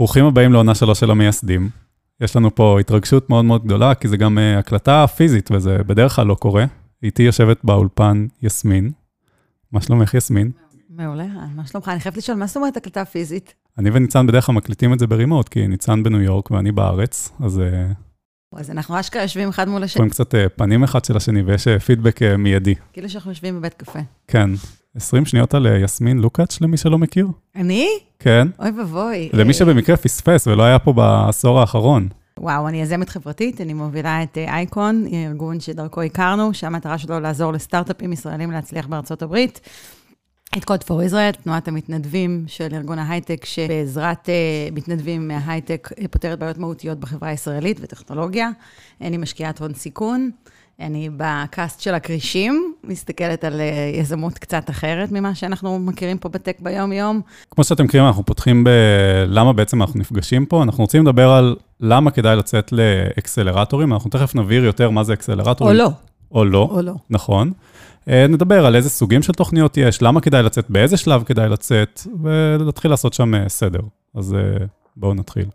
ברוכים הבאים לעונה שלוש של המייסדים. יש לנו פה התרגשות מאוד מאוד גדולה, כי זה גם uh, הקלטה פיזית, וזה בדרך כלל לא קורה. איתי יושבת באולפן יסמין. מה שלומך, יסמין? מעולה, מה שלומך? אני חייבת לשאול, מה זאת אומרת הקלטה פיזית? אני וניצן בדרך כלל מקליטים את זה ברימוט, כי ניצן בניו יורק ואני בארץ, אז... Uh, אז אנחנו אשכרה יושבים אחד מול השני. רואים קצת פנים אחד של השני, ויש פידבק מיידי. כאילו שאנחנו יושבים בבית קפה. כן. 20 שניות על יסמין לוקאץ', למי שלא מכיר. אני? כן. אוי ואבוי. למי שבמקרה פספס ולא היה פה בעשור האחרון. וואו, אני יזמת חברתית, אני מובילה את אייקון, ארגון שדרכו הכרנו, שהמטרה שלו לעזור לסטארט-אפים ישראלים להצליח בארצות הברית. את קוד פור ישראל, תנועת המתנדבים של ארגון ההייטק, שבעזרת uh, מתנדבים מההייטק פותרת בעיות מהותיות בחברה הישראלית וטכנולוגיה. אני משקיעת הון סיכון. אני בקאסט של הכרישים, מסתכלת על יזמות קצת אחרת ממה שאנחנו מכירים פה בטק ביום-יום. כמו שאתם מכירים, אנחנו פותחים בלמה בעצם אנחנו נפגשים פה. אנחנו רוצים לדבר על למה כדאי לצאת לאקסלרטורים, אנחנו תכף נבהיר יותר מה זה אקסלרטורים. או לא. או לא. או לא. נכון. נדבר על איזה סוגים של תוכניות יש, למה כדאי לצאת, באיזה שלב כדאי לצאת, ונתחיל לעשות שם סדר. אז בואו נתחיל.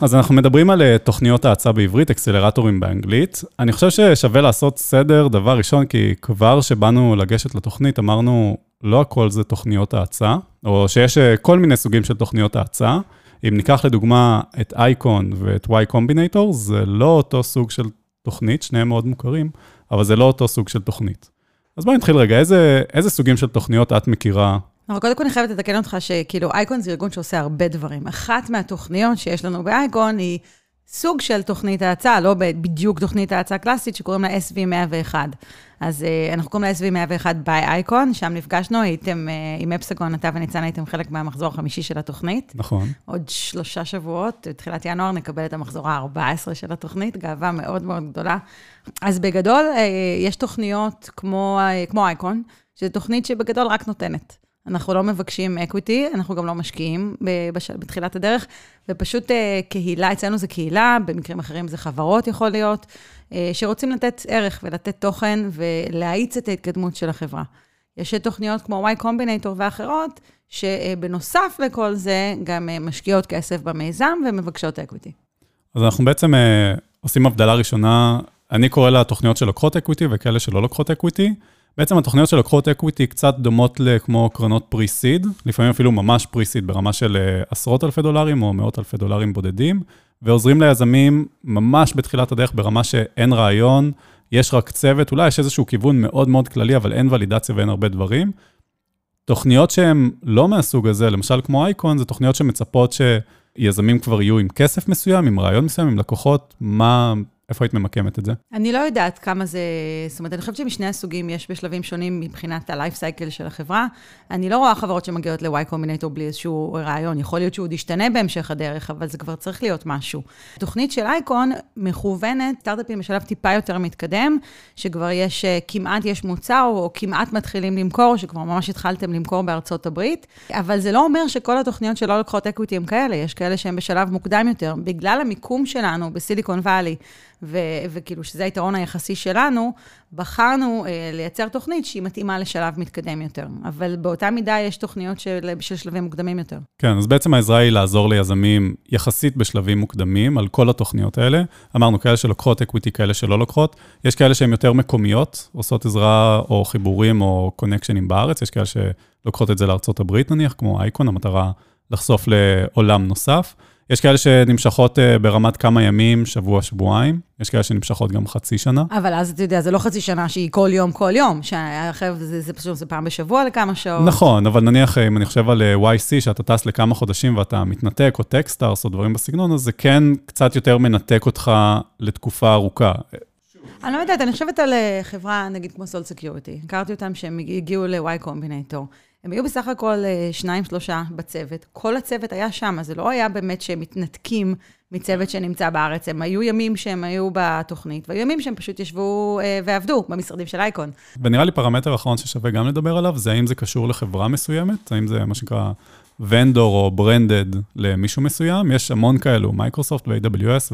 אז אנחנו מדברים על תוכניות האצה בעברית, אקסלרטורים באנגלית. אני חושב ששווה לעשות סדר, דבר ראשון, כי כבר שבאנו לגשת לתוכנית, אמרנו, לא הכל זה תוכניות האצה, או שיש כל מיני סוגים של תוכניות האצה. אם ניקח לדוגמה את אייקון ואת Y Combinator, זה לא אותו סוג של תוכנית, שניהם מאוד מוכרים, אבל זה לא אותו סוג של תוכנית. אז בואי נתחיל רגע, איזה, איזה סוגים של תוכניות את מכירה אבל קודם כל אני חייבת לתקן אותך שכאילו אייקון זה ארגון שעושה הרבה דברים. אחת מהתוכניות שיש לנו באייקון היא סוג של תוכנית האצה, לא בדיוק תוכנית האצה קלאסית, שקוראים לה SV101. אז אה, אנחנו קוראים לה SV101 by ICON, שם נפגשנו, הייתם אה, עם אפסגון, אתה וניצן הייתם חלק מהמחזור החמישי של התוכנית. נכון. עוד שלושה שבועות, בתחילת ינואר נקבל את המחזור ה-14 של התוכנית, גאווה מאוד מאוד גדולה. אז בגדול, אה, יש תוכניות כמו, אה, כמו אייקון, שזו תוכנית שבגדול רק נותנת. אנחנו לא מבקשים equity, אנחנו גם לא משקיעים בתחילת הדרך, ופשוט קהילה, אצלנו זה קהילה, במקרים אחרים זה חברות יכול להיות, שרוצים לתת ערך ולתת תוכן ולהאיץ את ההתקדמות של החברה. יש תוכניות כמו Y Combinator ואחרות, שבנוסף לכל זה, גם אה, משקיעות כסף במיזם ומבקשות equity. אז אנחנו בעצם עושים הבדלה ראשונה, אני קורא לה תוכניות שלוקחות equity וכאלה שלא לוקחות equity. בעצם התוכניות שלוקחות equity קצת דומות לכמו קרנות pre-seed, לפעמים אפילו ממש pre-seed ברמה של אה, עשרות אלפי דולרים או מאות אלפי דולרים בודדים, ועוזרים ליזמים ממש בתחילת הדרך ברמה שאין רעיון, יש רק צוות, אולי יש איזשהו כיוון מאוד מאוד כללי, אבל אין ולידציה ואין הרבה דברים. תוכניות שהן לא מהסוג הזה, למשל כמו אייקון, זה תוכניות שמצפות שיזמים כבר יהיו עם כסף מסוים, עם רעיון מסוים, עם לקוחות, מה איפה היית ממקמת את זה? אני לא יודעת כמה זה... זאת אומרת, אני חושבת שמשני הסוגים יש בשלבים שונים מבחינת ה-life cycle של החברה. אני לא רואה חברות שמגיעות ל-Y Combinator בלי איזשהו רעיון. יכול להיות שהוא עוד ישתנה בהמשך הדרך, אבל זה כבר צריך להיות משהו. תוכנית של אייקון מכוונת, סטארט-אפים בשלב טיפה יותר מתקדם, שכבר יש, אה, כמעט יש מוצר, או כמעט מתחילים למכור, שכבר ממש התחלתם למכור בארצות הברית. אבל זה לא אומר שכל התוכניות שלא לוקחות אקוויטי הם כאלה, יש כאלה שהם בשלב מוקדם יותר. בגלל המיקום שלנו ו- וכאילו שזה היתרון היחסי שלנו, בחרנו אה, לייצר תוכנית שהיא מתאימה לשלב מתקדם יותר. אבל באותה מידה יש תוכניות של, של שלבים מוקדמים יותר. כן, אז בעצם העזרה היא לעזור ליזמים יחסית בשלבים מוקדמים על כל התוכניות האלה. אמרנו, כאלה שלוקחות אקוויטי, כאלה שלא לוקחות. יש כאלה שהן יותר מקומיות, עושות עזרה או חיבורים או קונקשנים בארץ, יש כאלה שלוקחות את זה לארה"ב נניח, כמו אייקון, המטרה לחשוף לעולם נוסף. יש כאלה שנמשכות אה, ברמת כמה ימים, שבוע, שבועיים, יש כאלה שנמשכות גם חצי שנה. אבל אז אתה יודע, זה לא חצי שנה שהיא כל יום, כל יום, שהחבר'ה זה, זה פשוט, זה פעם בשבוע לכמה שעות. נכון, אבל נניח, אם אני חושב על אה, YC, שאתה טס לכמה חודשים ואתה מתנתק, או Techstars, או דברים בסגנון, אז זה כן קצת יותר מנתק אותך לתקופה ארוכה. אני לא יודעת, אני חושבת על אה, חברה, נגיד כמו Sol Security. הכרתי אותם שהם הגיעו ל-Y Combinator. הם היו בסך הכל אה, שניים, שלושה בצוות. כל הצוות היה שם, אז זה לא היה באמת שהם מתנתקים מצוות שנמצא בארץ. הם היו ימים שהם היו בתוכנית, והיו ימים שהם פשוט ישבו אה, ועבדו במשרדים של אייקון. ונראה לי פרמטר אחרון ששווה גם לדבר עליו, זה האם זה קשור לחברה מסוימת, האם זה מה שנקרא vendor או branded למישהו מסוים, יש המון כאלו, מייקרוסופט ו-AWS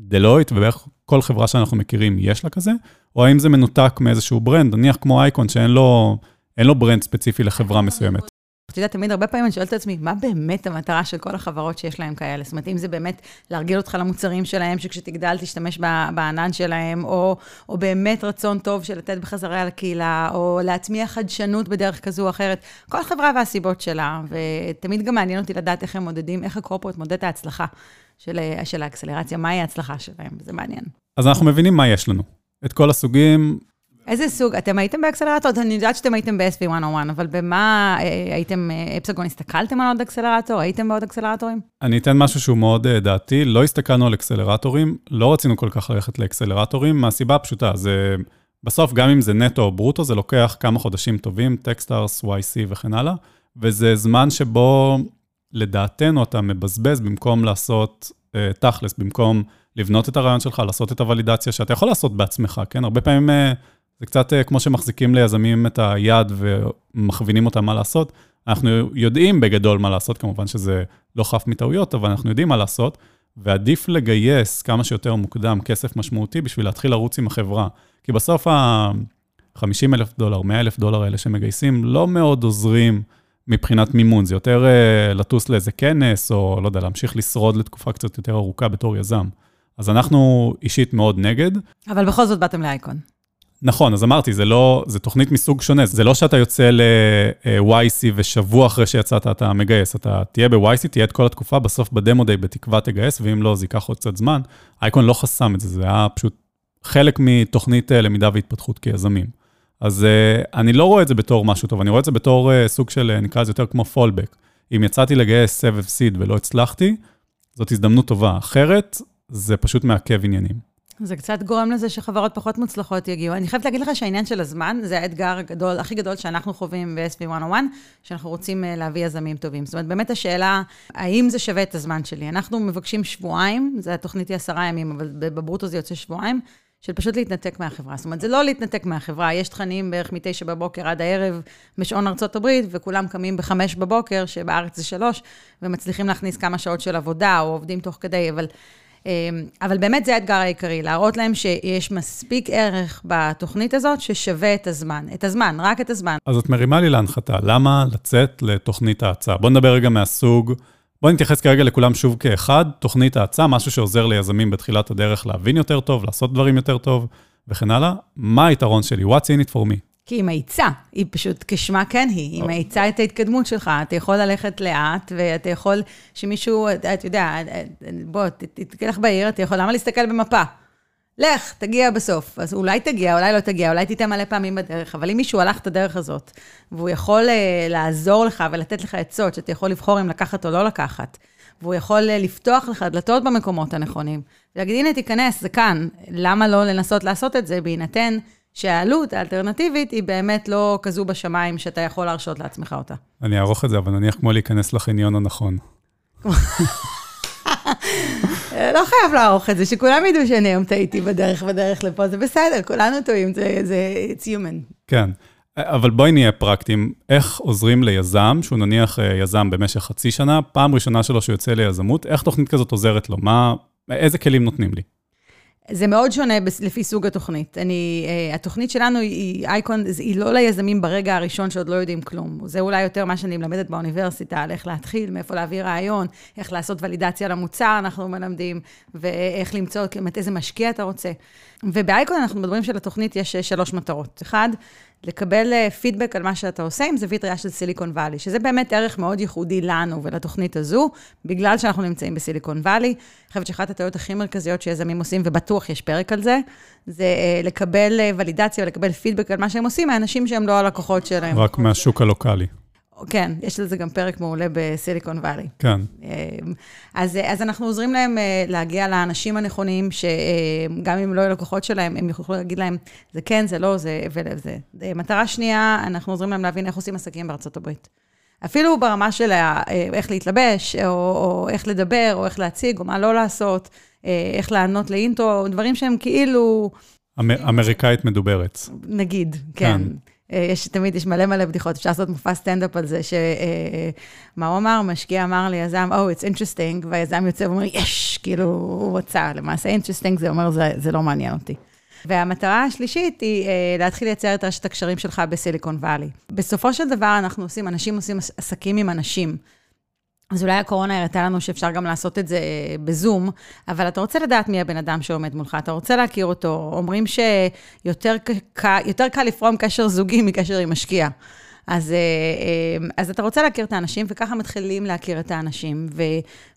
ו Deloitte, ובערך כל חברה שאנחנו מכירים יש לה כזה, או האם זה מנותק מאיזשהו brand, נניח כמו אייקון שאין לו, לו brand ספציפי לחברה מסוימת. אתה יודע, תמיד הרבה פעמים אני שואלת את עצמי, מה באמת המטרה של כל החברות שיש להם כאלה? זאת אומרת, אם זה באמת להרגיל אותך למוצרים שלהם, שכשתגדל תשתמש בענן שלהם, או, או באמת רצון טוב של לתת בחזרה לקהילה, או להטמיע חדשנות בדרך כזו או אחרת. כל חברה והסיבות שלה, ותמיד גם מעניין אותי לדעת איך הם מודדים, איך הקורפורט מודד את ההצלחה של, של האקסלרציה, מהי ההצלחה שלהם, זה מעניין. אז אנחנו מבינים מה יש לנו. את כל הסוגים, איזה סוג? אתם הייתם באקסלרטור? אני יודעת שאתם הייתם ב-SV101, אבל במה אה, הייתם, אה, אפסגון, הסתכלתם על עוד אקסלרטור? הייתם בעוד אקסלרטורים? אני אתן משהו שהוא מאוד אה, דעתי, לא הסתכלנו על אקסלרטורים, לא רצינו כל כך ללכת לאקסלרטורים, מהסיבה הפשוטה, זה בסוף, גם אם זה נטו או ברוטו, זה לוקח כמה חודשים טובים, Techstars, YC וכן הלאה, וזה זמן שבו, לדעתנו, אתה מבזבז במקום לעשות תכלס, במקום לבנות את הרעיון שלך, לעשות את הוולידציה שאתה יכול לעשות בעצמך, כן? הרבה פעמים זה קצת אה, כמו שמחזיקים ליזמים את היד ומכווינים אותם מה לעשות. אנחנו יודעים בגדול מה לעשות, כמובן שזה לא חף מטעויות, אבל אנחנו יודעים מה לעשות, ועדיף לגייס כמה שיותר מוקדם כסף משמעותי בשביל להתחיל לרוץ עם החברה. כי בסוף ה-50 אלף דולר, 100 אלף דולר האלה שמגייסים, לא מאוד עוזרים מבחינת מימון, זה יותר uh, לטוס לאיזה כנס, או לא יודע, להמשיך לשרוד לתקופה קצת יותר ארוכה בתור יזם. אז אנחנו אישית מאוד נגד. אבל בכל זאת באתם לאייקון. נכון, אז אמרתי, זה לא, זה תוכנית מסוג שונה. זה לא שאתה יוצא ל-YC ושבוע אחרי שיצאת אתה מגייס. אתה תהיה ב-YC, תהיה את כל התקופה, בסוף בדמו דיי בתקווה תגייס, ואם לא, זה ייקח עוד קצת זמן. אייקון לא חסם את זה, זה היה פשוט חלק מתוכנית אה, למידה והתפתחות כיזמים. אז uh, אני לא רואה את זה בתור משהו טוב, אני רואה את זה בתור uh, סוג של, נקרא לזה יותר כמו פולבק. אם יצאתי לגייס סבב סיד ולא הצלחתי, זאת הזדמנות טובה. אחרת, זה פשוט מעכב עניינים. זה קצת גורם לזה שחברות פחות מוצלחות יגיעו. אני חייבת להגיד לך שהעניין של הזמן, זה האתגר הגדול, הכי גדול שאנחנו חווים ב-SV101, שאנחנו רוצים אה, להביא יזמים טובים. זאת אומרת, באמת השאלה, האם זה שווה את הזמן שלי? אנחנו מבקשים שבועיים, זה התוכנית היא עשרה ימים, אבל בברוטו זה יוצא שבועיים, של פשוט להתנתק מהחברה. זאת אומרת, זה לא להתנתק מהחברה, יש תכנים בערך מ-9 בבוקר עד הערב בשעון ארצות הברית, וכולם קמים ב-5 בבוקר, שבארץ זה 3, ומצליחים להכניס כמה שעות של עבודה, או עובדים תוך כדי, אבל... אמ, אבל באמת זה האתגר העיקרי, להראות להם שיש מספיק ערך בתוכנית הזאת ששווה את הזמן. את הזמן, רק את הזמן. אז את מרימה לי להנחתה, למה לצאת לתוכנית האצה? בוא נדבר רגע מהסוג, בוא נתייחס כרגע לכולם שוב כאחד, תוכנית האצה, משהו שעוזר ליזמים בתחילת הדרך להבין יותר טוב, לעשות דברים יותר טוב וכן הלאה. מה היתרון שלי? What's in it for me? כי היא מאיצה, היא פשוט כשמה כן היא, היא מאיצה את ההתקדמות שלך. אתה יכול ללכת לאט, ואתה יכול שמישהו, אתה יודע, בוא, תלך בעיר, אתה יכול, למה להסתכל במפה? לך, תגיע בסוף. אז אולי תגיע, אולי לא תגיע, אולי תיתן מלא פעמים בדרך, אבל אם מישהו הלך את הדרך הזאת, והוא יכול uh, לעזור לך ולתת לך עצות, שאתה יכול לבחור אם לקחת או לא לקחת, והוא יכול uh, לפתוח לך דלתות במקומות הנכונים, ולהגיד, הנה, תיכנס, זה כאן, למה לא לנסות לעשות את זה בהינתן שהעלות האלטרנטיבית היא באמת לא כזו בשמיים שאתה יכול להרשות לעצמך אותה. אני אערוך את זה, אבל נניח כמו להיכנס לחניון הנכון. לא חייב לערוך את זה, שכולם ידעו שאני היום טעיתי בדרך, בדרך לפה, זה בסדר, כולנו טועים, זה, זה, it's human. כן, אבל בואי נהיה פרקטיים. איך עוזרים ליזם, שהוא נניח אה, יזם במשך חצי שנה, פעם ראשונה שלו שהוא יוצא ליזמות, איך תוכנית כזאת עוזרת לו? מה, איזה כלים נותנים לי? זה מאוד שונה לפי סוג התוכנית. אני, uh, התוכנית שלנו היא אייקון, היא לא ליזמים ברגע הראשון שעוד לא יודעים כלום. זה אולי יותר מה שאני מלמדת באוניברסיטה, על איך להתחיל, מאיפה להביא רעיון, איך לעשות ולידציה למוצר, אנחנו מלמדים, ואיך למצוא, באמת איזה משקיע אתה רוצה. ובאייקון אנחנו מדברים שלתוכנית יש אה, שלוש מטרות. אחד, לקבל פידבק על מה שאתה עושה עם זווית ראייה של סיליקון וואלי, שזה באמת ערך מאוד ייחודי לנו ולתוכנית הזו, בגלל שאנחנו נמצאים בסיליקון וואלי. אני חושבת שאחת הטעויות הכי מרכזיות שיזמים עושים, ובטוח יש פרק על זה, זה אה, לקבל אה, ולידציה ולקבל פידבק על מה שהם עושים מאנשים שהם לא הלקוחות שלהם. רק מהשוק הלוקאלי. כן, יש לזה גם פרק מעולה בסיליקון וואלי. כן. אמ, אז, אז אנחנו עוזרים להם אה, להגיע לאנשים הנכונים, שגם אם לא יהיו לקוחות שלהם, הם יוכלו להגיד להם, זה כן, זה לא, זה וזה. מטרה שנייה, אנחנו עוזרים להם להבין איך עושים עסקים בארצות הברית. אפילו ברמה של אה, איך להתלבש, או, או איך לדבר, או איך להציג, או מה לא לעשות, אה, איך לענות לאינטרו, דברים שהם כאילו... אמ, אמריקאית מדוברת. נגיד, כן. כן. אה, יש תמיד, יש מלא מלא בדיחות, אפשר לעשות מופע סטנדאפ על זה, שמה הוא אמר? משקיע אמר ליזם, Oh, it's interesting, והיזם יוצא ואומר, יש, כאילו, הוא רצה. למעשה, interesting זה אומר, זה, זה לא מעניין אותי. והמטרה השלישית היא אה, להתחיל לייצר את רשת הקשרים שלך בסיליקון וואלי. בסופו של דבר, אנחנו עושים, אנשים עושים עסקים עם אנשים. אז אולי הקורונה הראתה לנו שאפשר גם לעשות את זה אה, בזום, אבל אתה רוצה לדעת מי הבן אדם שעומד מולך, אתה רוצה להכיר אותו. אומרים שיותר קל לפרום קשר זוגי מקשר עם משקיע. אז, אה, אה, אז אתה רוצה להכיר את האנשים, וככה מתחילים להכיר את האנשים, ו,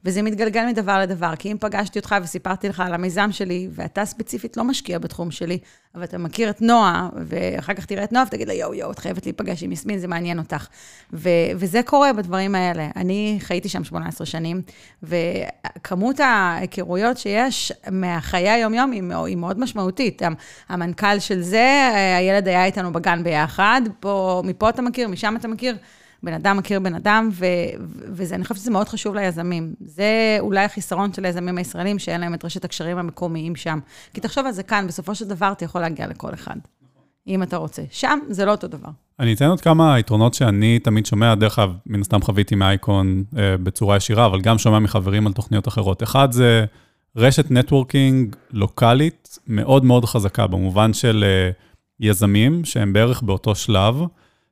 וזה מתגלגל מדבר לדבר. כי אם פגשתי אותך וסיפרתי לך על המיזם שלי, ואתה ספציפית לא משקיע בתחום שלי, אבל אתה מכיר את נועה, ואחר כך תראה את נועה ותגיד לה, יואו, יואו, את חייבת להיפגש עם יסמין, זה מעניין אותך. ו, וזה קורה בדברים האלה. אני חייתי שם 18 שנים, וכמות ההיכרויות שיש מהחיי היום-יום היא, היא מאוד משמעותית. המנכ"ל של זה, הילד היה איתנו בגן ביחד, פה, מפה אתה מכיר, משם אתה מכיר. בן אדם מכיר בן אדם, ו- וזה, אני חושבת שזה מאוד חשוב ליזמים. זה אולי החיסרון של היזמים הישראלים, שאין להם את רשת הקשרים המקומיים שם. כי תחשוב על זה כאן, בסופו של דבר אתה יכול להגיע לכל אחד, אם אתה רוצה. שם זה לא אותו דבר. אני אתן עוד כמה יתרונות שאני תמיד שומע, דרך אגב, מן הסתם חוויתי מאייקון אה, בצורה ישירה, אבל גם שומע מחברים על תוכניות אחרות. אחד זה רשת נטוורקינג לוקאלית מאוד מאוד חזקה, במובן של אה, יזמים שהם בערך באותו שלב.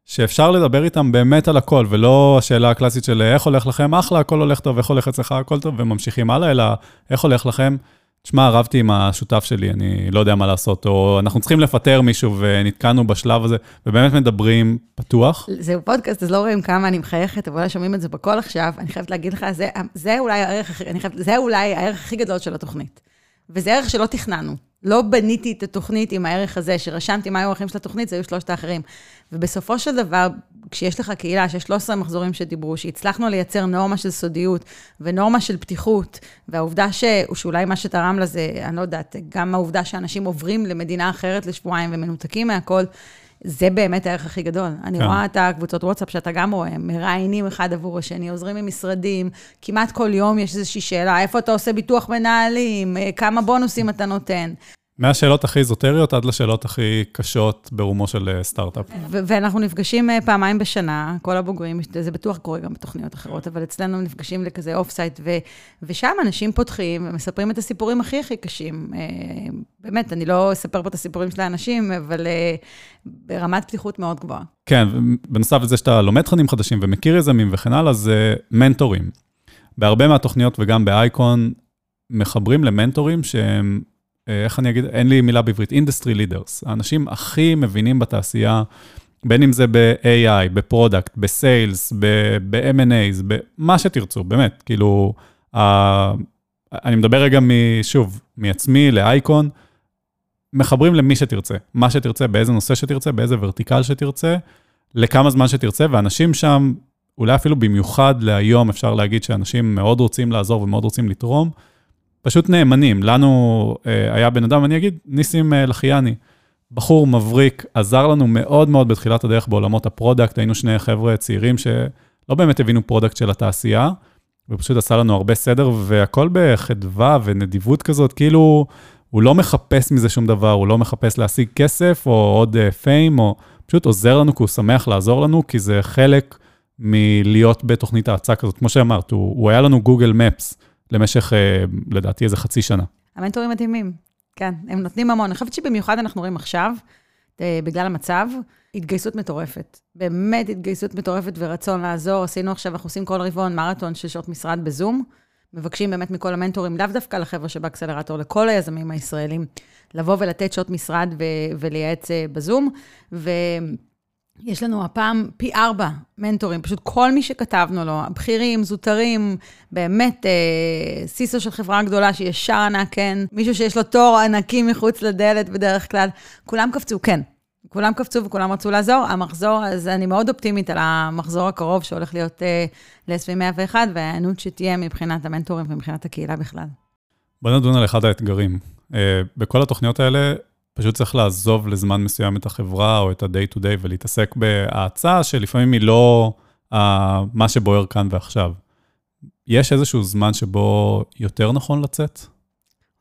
שאפשר לדבר איתם באמת על הכל, ולא השאלה הקלאסית של איך הולך לכם, אחלה, הכל הולך טוב, איך הולך אצלך, הכל טוב, וממשיכים הלאה, אלא איך הולך לכם. תשמע, רבתי עם השותף שלי, אני לא יודע מה לעשות, או אנחנו צריכים לפטר מישהו ונתקענו בשלב הזה, ובאמת מדברים פתוח. זהו פודקאסט, אז לא רואים כמה אני מחייכת, אבל שומעים את זה בקול עכשיו. אני חייבת להגיד לך, זה, זה, אולי, הערך, חייבת, זה אולי הערך הכי גדול של התוכנית. וזה ערך שלא תכננו. לא בניתי את התוכנית עם הערך הזה, שרשמתי מה היו הערכים של התוכנית, זה היו שלושת האחרים. ובסופו של דבר, כשיש לך קהילה שיש 13 מחזורים שדיברו, שהצלחנו לייצר נורמה של סודיות ונורמה של פתיחות, והעובדה ש... שאולי מה שתרם לזה, אני לא יודעת, גם העובדה שאנשים עוברים למדינה אחרת לשבועיים ומנותקים מהכל, זה באמת הערך הכי גדול. אני כן. רואה את הקבוצות וואטסאפ שאתה גם רואה, מראיינים אחד עבור השני, עוזרים ממשרדים, כמעט כל יום יש איזושהי שאלה, איפה אתה עושה ביטוח מנהלים, כמה בונוסים אתה נותן. מהשאלות הכי איזוטריות עד לשאלות הכי קשות ברומו של אה, סטארט-אפ. ואנחנו נפגשים אה, פעמיים בשנה, כל הבוגרים, זה בטוח קורה גם בתוכניות אחרות, אבל אצלנו נפגשים לכזה off-site, ושם אנשים פותחים ומספרים את הסיפורים הכי הכי קשים. אה, באמת, אני לא אספר פה את הסיפורים של האנשים, אבל ברמת פתיחות מאוד גבוהה. כן, בנוסף לזה שאתה לומד תכנים חדשים ומכיר יזמים וכן הלאה, זה מנטורים. בהרבה מהתוכניות וגם באייקון, מחברים למנטורים שהם איך אני אגיד, אין לי מילה בעברית, industry leaders, האנשים הכי מבינים בתעשייה, בין אם זה ב-AI, ב product, ב sales, ב-M&A's, במה שתרצו, באמת, כאילו, אה, אני מדבר רגע, שוב, מעצמי לאייקון, מחברים למי שתרצה, מה שתרצה, באיזה נושא שתרצה, באיזה vertical שתרצה, לכמה זמן שתרצה, ואנשים שם, אולי אפילו במיוחד להיום, אפשר להגיד שאנשים מאוד רוצים לעזור ומאוד רוצים לתרום, פשוט נאמנים. לנו אה, היה בן אדם, אני אגיד, ניסים אה, לחיאני, בחור מבריק, עזר לנו מאוד מאוד בתחילת הדרך בעולמות ה product, היינו שני חבר'ה צעירים שלא באמת הבינו product של התעשייה, ופשוט עשה לנו הרבה סדר, והכל בחדווה ונדיבות כזאת, כאילו, הוא לא מחפש מזה שום דבר, הוא לא מחפש להשיג כסף או עוד פיים, אה, או פשוט עוזר לנו כי הוא שמח לעזור לנו, כי זה חלק מלהיות בתוכנית האצה כזאת. כמו שאמרת, הוא, הוא היה לנו גוגל מפס. למשך, אה, לדעתי, איזה חצי שנה. המנטורים מדהימים, כן, הם נותנים המון. אני חושבת שבמיוחד אנחנו רואים עכשיו, אה, בגלל המצב, התגייסות מטורפת. באמת התגייסות מטורפת ורצון לעזור. עשינו עכשיו, אנחנו עושים כל רבעון מרתון של שעות משרד בזום. מבקשים באמת מכל המנטורים, לאו דווקא לחבר'ה שבאקסלרטור, לכל היזמים הישראלים, לבוא ולתת שעות משרד ו- ולייעץ אה, בזום. ו... יש לנו הפעם פי ארבע מנטורים, פשוט כל מי שכתבנו לו, בכירים, זוטרים, באמת, אה, סיסו של חברה גדולה שישר ענה כן, מישהו שיש לו תור ענקי מחוץ לדלת בדרך כלל, כולם קפצו כן. כולם קפצו וכולם רצו לעזור. המחזור, אז אני מאוד אופטימית על המחזור הקרוב שהולך להיות אה, ל-SV 101, וההיענות שתהיה מבחינת המנטורים ומבחינת הקהילה בכלל. בוא נדון על אחד האתגרים. אה, בכל התוכניות האלה, פשוט צריך לעזוב לזמן מסוים את החברה או את ה-day to day ולהתעסק בהאצה שלפעמים היא לא uh, מה שבוער כאן ועכשיו. יש איזשהו זמן שבו יותר נכון לצאת?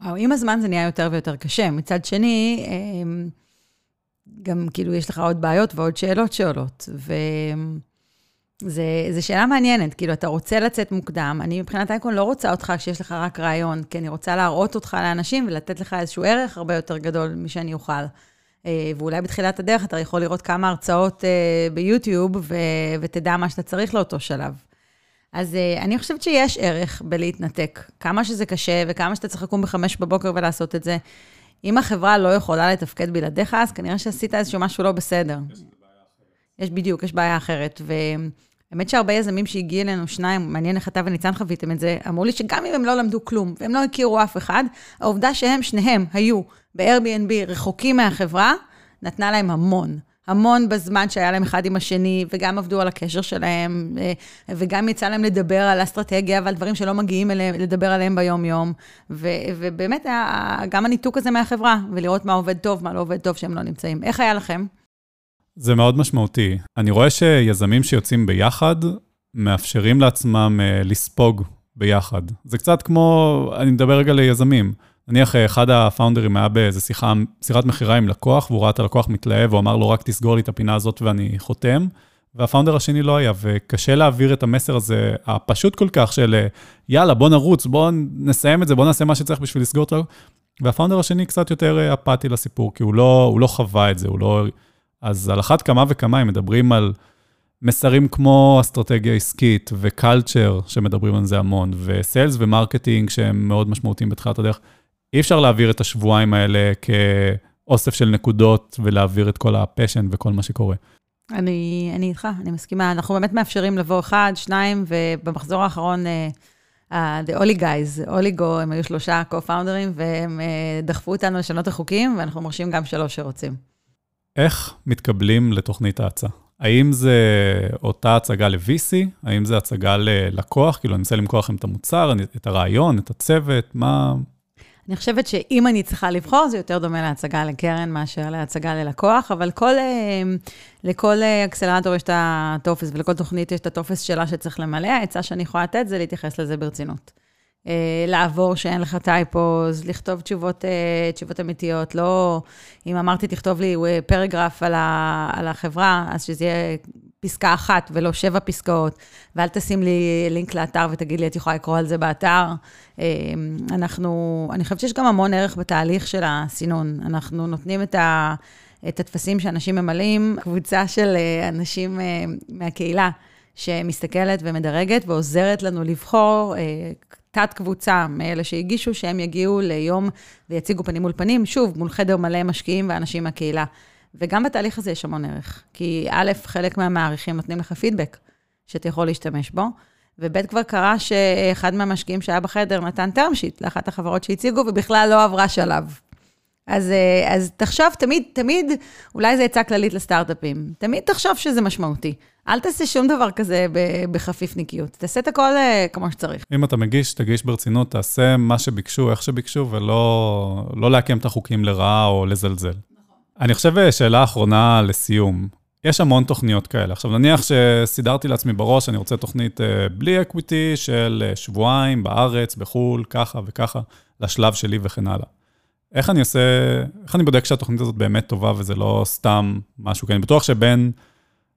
וואו, עם הזמן זה נהיה יותר ויותר קשה. מצד שני, אמ, גם כאילו יש לך עוד בעיות ועוד שאלות שעולות. וזו שאלה מעניינת, כאילו, אתה רוצה לצאת מוקדם, אני מבחינת אייקון לא רוצה אותך כשיש לך רק רעיון, כי אני רוצה להראות אותך לאנשים ולתת לך איזשהו ערך הרבה יותר גדול משאני אוכל. אה, ואולי בתחילת הדרך אתה יכול לראות כמה הרצאות אה, ביוטיוב, ו- ותדע מה שאתה צריך לאותו שלב. אז uh, אני חושבת שיש ערך בלהתנתק. כמה שזה קשה וכמה שאתה צריך לקום בחמש בבוקר ולעשות את זה. אם החברה לא יכולה לתפקד בלעדיך, אז כנראה שעשית איזשהו משהו לא בסדר. יש בדיוק, יש בעיה אחרת. והאמת שהרבה יזמים שהגיעו אלינו, שניים, מעניין איך אתה וניצן חוויתם את זה, אמרו לי שגם אם הם לא למדו כלום והם לא הכירו אף אחד, העובדה שהם, שניהם, היו ב-Airbnb רחוקים מהחברה, נתנה להם המון. המון בזמן שהיה להם אחד עם השני, וגם עבדו על הקשר שלהם, אה, וגם יצא להם לדבר על אסטרטגיה ועל דברים שלא מגיעים אליהם, לדבר עליהם ביום-יום. ובאמת, גם הניתוק הזה מהחברה, ולראות מה עובד טוב, מה לא עובד טוב שהם לא נמצאים. איך היה לכם? זה מאוד משמעותי. אני רואה שיזמים שיוצאים ביחד, מאפשרים לעצמם אה, לספוג ביחד. זה קצת כמו, אני מדבר רגע ליזמים. נניח אה, אחד הפאונדרים היה באיזה שיחה, שיחת מכירה עם לקוח, והוא ראה את הלקוח מתלהב, הוא אמר לו, רק תסגור לי את הפינה הזאת ואני חותם. והפאונדר השני לא היה, וקשה להעביר את המסר הזה, הפשוט כל כך, של אה, יאללה, בוא נרוץ, בוא נסיים את זה, בוא נעשה מה שצריך בשביל לסגור את ה... וה founder השני קצת יותר אפאתי לסיפור, כי הוא לא, הוא לא חווה את זה, הוא לא... אז על אחת כמה וכמה, אם מדברים על מסרים כמו אסטרטגיה עסקית ו culture, שמדברים על זה המון, ו sales ו marketing, שהם מאוד משמעותיים בתחילת הדרך, אי אפשר להעביר את השבועיים האלה כאוסף של נקודות ולהעביר את כל ה passion וכל מה שקורה. אני, אני איתך, אני מסכימה. אנחנו באמת מאפשרים לבוא אחד, שניים, ובמחזור האחרון, uh, The Oli Guys, אוליגו, הם היו שלושה co-founders, והם uh, דחפו אותנו לשנות החוקים, ואנחנו מרשים גם שלוש שרוצים. איך מתקבלים לתוכנית האצה? האם זה אותה הצגה ל-VC? האם זה הצגה ללקוח? כאילו, אני רוצה למכור לכם את המוצר, את הרעיון, את הצוות, מה, אני חושבת שאם אני צריכה לבחור, זה יותר דומה להצגה לקרן מאשר להצגה ללקוח, אבל כל, אה, לכל אה, אקסלרטור יש את הטופס, ולכל תוכנית יש את הטופס שלה שצריך למלא. העצה שאני יכולה לתת זה להתייחס לזה ברצינות. אה, לעבור שאין לך טייפוז, לכתוב תשובות, תשובות אמיתיות, לא... אם אמרתי, תכתוב לי פרגרף על, ה, על החברה, אז שזה יהיה פסקה אחת ולא שבע פסקאות, ואל תשים לי לינק לאתר ותגיד לי, את יכולה לקרוא על זה באתר. אנחנו, אני חושבת שיש גם המון ערך בתהליך של הסינון. אנחנו נותנים את, ה, את הטפסים שאנשים ממלאים, קבוצה של אה, אנשים אה, מהקהילה שמסתכלת ומדרגת ועוזרת לנו לבחור אה, תת-קבוצה מאלה שהגישו, שהם יגיעו ליום ויציגו פנים מול פנים, שוב, מול חדר מלא משקיעים ואנשים מהקהילה. וגם בתהליך הזה יש המון ערך. כי א', חלק מהמעריכים נותנים לך פידבק שאתה יכול להשתמש בו, וב', כבר קרה שאחד מהמשקיעים שהיה בחדר נתן term sheet לאחת החברות שהציגו, ובכלל לא עברה שלב. אז, אה, אז תחשוב, תמיד, תמיד, אולי זה עצה כללית לסטארט-אפים, תמיד תחשוב שזה משמעותי. אל תעשה שום דבר כזה בחפיפניקיות, תעשה את הכל אה, כמו שצריך. אם אתה מגיש, תגיש ברצינות, תעשה מה שביקשו, איך שביקשו, ולא לא לעקם את החוקים לרעה או לזלזל. אני חושב אה, שאלה אחרונה לסיום. יש המון תוכניות כאלה. עכשיו, נניח שסידרתי לעצמי בראש, אני רוצה תוכנית אה, בלי אקוויטי של שבועיים בארץ, בחו"ל, ככה וככה, לשלב שלי וכן הלאה. איך אני עושה, איך אני בודק שהתוכנית הזאת באמת טובה וזה לא סתם משהו, כי אני בטוח שבין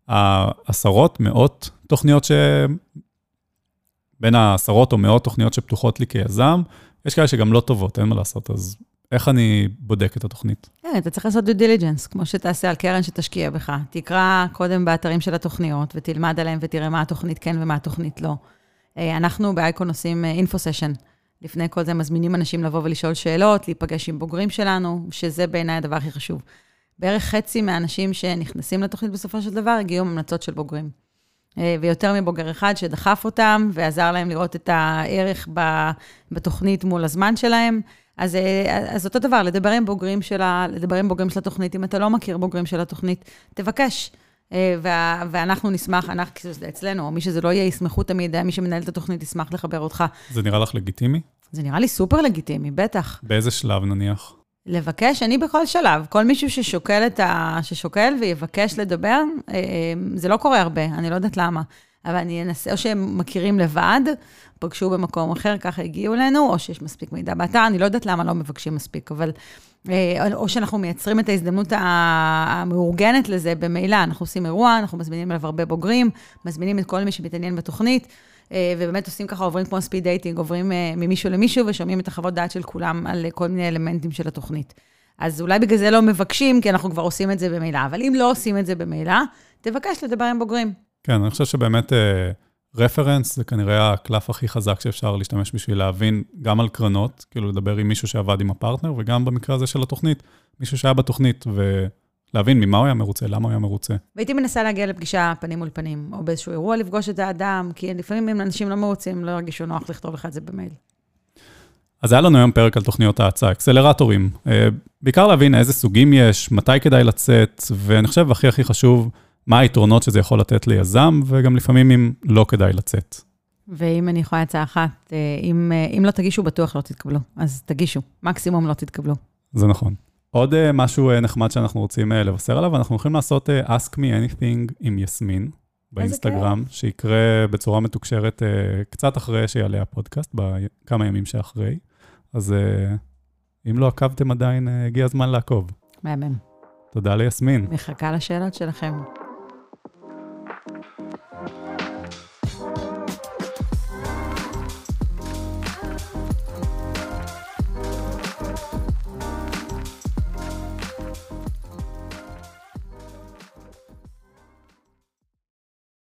העשרות, מאות תוכניות ש... בין העשרות או מאות תוכניות שפתוחות לי כיזם, יש כאלה שגם לא טובות, אין מה לעשות, אז איך אני בודק את התוכנית? כן, אתה צריך לעשות due diligence, כמו שתעשה על קרן שתשקיע בך. תקרא קודם באתרים של התוכניות ותלמד עליהם ותראה מה התוכנית כן ומה התוכנית לא. אה, אנחנו באייקון עושים אינפו סשן. לפני כל זה מזמינים אנשים לבוא ולשאול שאלות, להיפגש עם בוגרים שלנו, שזה בעיניי הדבר הכי חשוב. בערך חצי מהאנשים שנכנסים לתוכנית בסופו של דבר הגיעו עם המלצות של בוגרים. אה, ויותר מבוגר אחד שדחף אותם ועזר להם לראות את הערך בתוכנית מול הזמן שלהם. אז, אה, אז אותו דבר, לדבר עם בוגרים של, ה, לדבר עם בוגרים של התוכנית. אם אתה לא מכיר בוגרים של התוכנית, תבקש. אה, וה, ואנחנו נשמח, אנחנו, זה אצלנו, או מי שזה לא יהיה, ישמחו תמיד, מי שמנהל את התוכנית ישמח לחבר אותך. זה נראה לך לגיטימי? זה נראה לי סופר לגיטימי, בטח. באיזה שלב נניח? לבקש, אני בכל שלב. כל מישהו ששוקל, ה... ששוקל ויבקש לדבר, אה, זה לא קורה הרבה, אני לא יודעת למה. אבל אני אנסה, או שהם מכירים לבד, פגשו במקום אחר, ככה הגיעו אלינו, או שיש מספיק מידע באתר, אני לא יודעת למה לא מבקשים מספיק, אבל... אה, או שאנחנו מייצרים את ההזדמנות המאורגנת לזה במילא, אנחנו עושים אירוע, אנחנו מזמינים אליו הרבה בוגרים, מזמינים את כל מי שמתעניין בתוכנית, אה, ובאמת עושים ככה, עוברים כמו speed dating, עוברים אה, ממישהו למישהו ושומעים את החוות דעת של כולם על כל מיני אלמנטים של התוכנית. אז אולי בגלל זה לא מבקשים, כי אנחנו כבר עושים את זה במילא, אבל אם לא עושים את זה במילא, תבקש לדבר עם בוגרים. כן, אני חושב שבאמת reference זה כנראה הקלף הכי חזק שאפשר להשתמש בשביל להבין גם על קרנות, כאילו לדבר עם מישהו שעבד עם הפרטנר, וגם במקרה הזה של התוכנית, מישהו שהיה בתוכנית, ולהבין ממה הוא היה מרוצה, למה הוא היה מרוצה. והייתי מנסה להגיע לפגישה פנים מול פנים, או באיזשהו אירוע לפגוש את האדם, כי לפעמים אם אנשים לא מרוצים, לא ירגישו נוח לכתוב לך את זה במייל. אז היה לנו היום פרק על תוכניות האצה, אקסלרטורים. אה, בעיקר להבין איזה סוגים יש, מתי כדאי לצאת, ואני חושב, הכי הכי חשוב, מה היתרונות שזה יכול לתת ליזם, וגם לפעמים אם לא כדאי לצאת. ואם אני יכולה הצעה אחת, אה, אם, אה, אם לא תגישו, בטוח לא תתקבלו. אז תגישו, מקסימום לא תתקבלו. זה נכון. עוד uh, משהו uh, נחמד שאנחנו רוצים uh, לבשר עליו, אנחנו הולכים לעשות Ask Me Anything עם יסמין באינסטגרם, שיקרה בצורה מתוקשרת קצת אחרי שיעלה הפודקאסט, בכמה ימים שאחרי. אז אם לא עקבתם עדיין, הגיע הזמן לעקוב. מהמם. תודה ליסמין. מחכה לשאלות שלכם.